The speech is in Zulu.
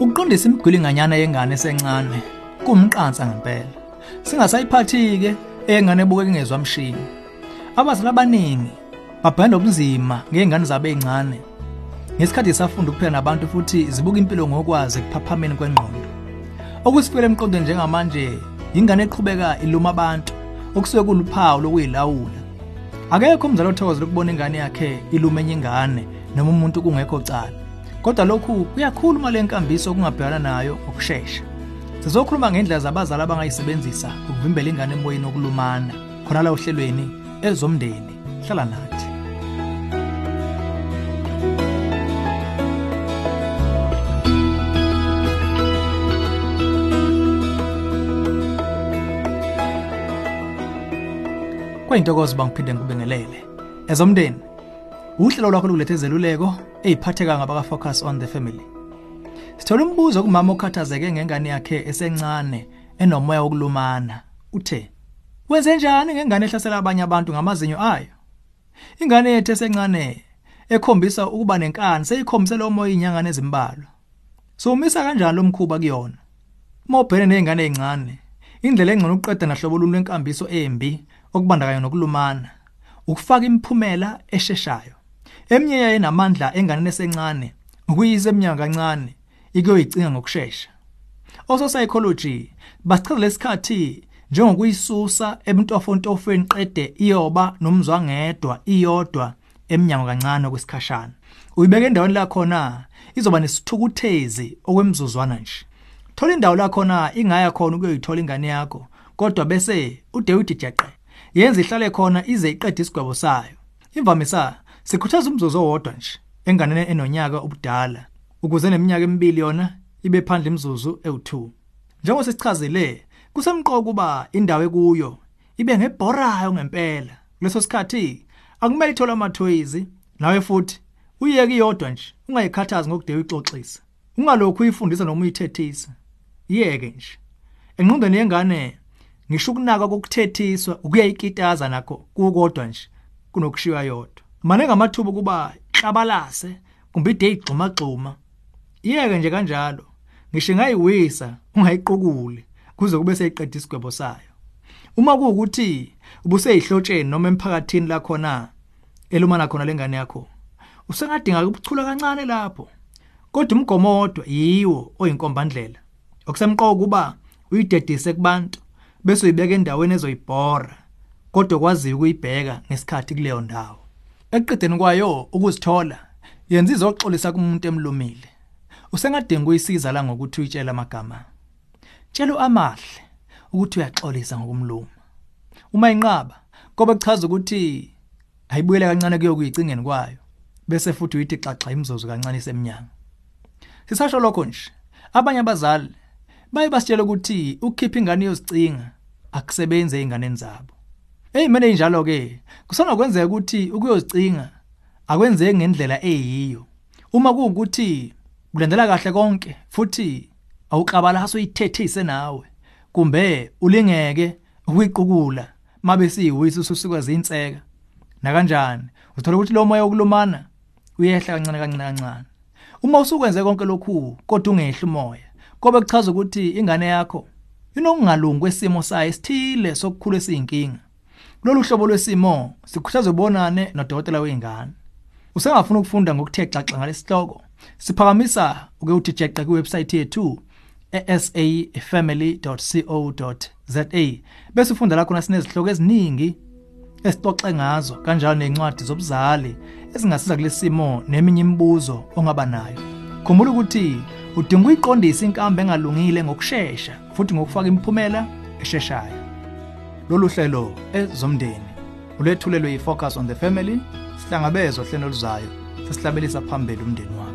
Ukuqondisa imigwilinganyana yengane esencane kumqansa ngempela. Singasayiphathi-ke engane ebukeka ingezwa mshini. Abazali abaningi babhenda obunzima ngey'ngane zabo ey'ncane ngesikhathi safunda ukuphila nabantu futhi zibuka impilo ngokwazi ekuphaphameni kwengqondo okusifikele emqondweni njengamanje ingane eqhubeka iluma abantu okusuke kuluphawu lokuyilawula akekho umzali othokozela ukubona ingane yakhe iluma enye ingane noma umuntu kungekho cala kodwa lokhu kuyakhuluma le nkambiso okungabhekana nayo ngokushesha. Sizokhuluma ngendlela zabazali abangayisebenzisa ukuvimbela ingane emoyeni okulumana khona la ohlelweni ezomndeni hlala nathi. Kwayintokozo bangiphinde ngikubingelele ezomndeni. Uhlelo lwakho lokuletha izeluleko eziphatheka ngabaka focus on the family. Sithola umbuzo kumama okhathazeke ngengane yakhe esencane enomoya wokulumana. Uthe wenze njani ngengane ehlasela abanye abantu ngamazinyo ayo? Ingane yethu esencane ekhombisa ukuba nenkani seyikhombise lo moya inyanga ezimbalwa. So umisa kanjani lo mkhuba kuyona. Uma ubhene nezingane ezincane indlela engcono ukuqeda nahlobo lwenkambiso embi okubandakanya nokulumana ukufaka imiphumela esheshayo. Eminye yayo enamandla enganeni esencane ukuyisa eminyaka kancane ikuyoyicinga ngokusheshsha oso psychology basichazela lesikhathi njengokuyisusa ebuntofontofeni qede iyoba nomzwangedwa iyodwa eminyango kancane kwesikhashana uyibeka endaweni la khona izoba nesithukuthezi okwemzuzwana nje. Thola indawo la khona ingaya khona ukuyoyithola ingane yakho kodwa bese uDavid Jeqe yenza ihlale khona ize iqede isigwebo sayo. Imvamisa sikhuthaza umzuzu owodwa nje enganeni enonyaka obudala ukuze neminyaka emibili yona ibe phandle imizuzu ewu2 njengoba sesichazile kusemqoka kuba indawo ekuyo ibe ngebhorayo ngempela. Kuleso sikhathi akumele ithola amathoyizi nawe futhi uyeke iyodwa nje ungayikhathazi ngokudewe ixoxisa. Ungalokhu uyifundisa noma uyithethisa. Iyeke nje. Engqondweni yengane ngisho ukunaka kokuthethiswa ukuyayikitaza nakho kukodwa nje kunokushiwa yodwa. Manje ngamathuba kuba hlabalase kumbe ide igxuma gxuma iyeke nje kanjalo ngisho ngayiwisa ungayiqukuli kuze kube seyiqeda isigwebo sayo. Uma kuukuthi ubuseyihlotsheni noma emphakathini la khona elumana khona lengane yakho usengadinga ukuchula kancane lapho. Kodwa umgomo wodwa yiwo oyinkombandlela okusemqoko kuba uyidedise kubantu bese uyibeka endaweni ezoyibhora kodwa kwaziyo ukuyibheka ngesikhathi kuleyo ndawo. Eqedeni kwayo ukuzithola yenza izoxolisa kumuntu emlumile. Usengadinga ukuyisiza la ngokuthi uyitshela amagama. Tshelo amahle ukuthi uyaxolisa ngokumluma. Uma inqaba kobe kuchaza ukuthi ayibuyele kancane kuyokuyicingeni kwayo bese futhi uyithi xaxa imzozo kancane seminyanga sisasho lokho nje abanye abazali baye basitshela ukuthi ukukhipha ingane yozicinga akusebenze einganeni zabo. Eyimene njalo ke? Kusanokwenzeka ukuthi ukuyozicinga akwenzeki ngendlela eyiyo. Uma kuukuthi ulandela kahle konke futhi awuklabalaso uyithethise nawe kumbe ulingeke ukuyiqukula mabe siyiwisa ususuka zinseka na kanjani uthola ukuthi lo moya wokulumana uyehla kancane kancane kancane uma usukwenze konke lokhu kodwa ungehla umoya kobe kuchaza ukuthi ingane yakho inokungalungi kwesimo sayo esithile sokukhula esiyinkinga. Lolu hlobo lwesimo sikhuthaza ubonane nodokotela weingane usengafuna ukufunda ngokuthe xaxa ngalesihloko siphakamisa uke uthi jeqe kuwebsite yethu esafamily.co.za bese ufunda la khona sinezihloko eziningi esixoxe ngazo kanjalo nencwadi zobuzali ezingasiza kulesimo neminye imibuzo ongaba nayo. Khumbula ukuthi udinga ukuyiqondisa inkambo engalungile ngokusheshsha futhi ngokufaka imiphumela esheshayo. Lolu hlelo ezomndeni. Ulethulelwe yi-focus on the family sihlangabezwa hlelo luzayo sesihlabelisa phambili umndeni wakho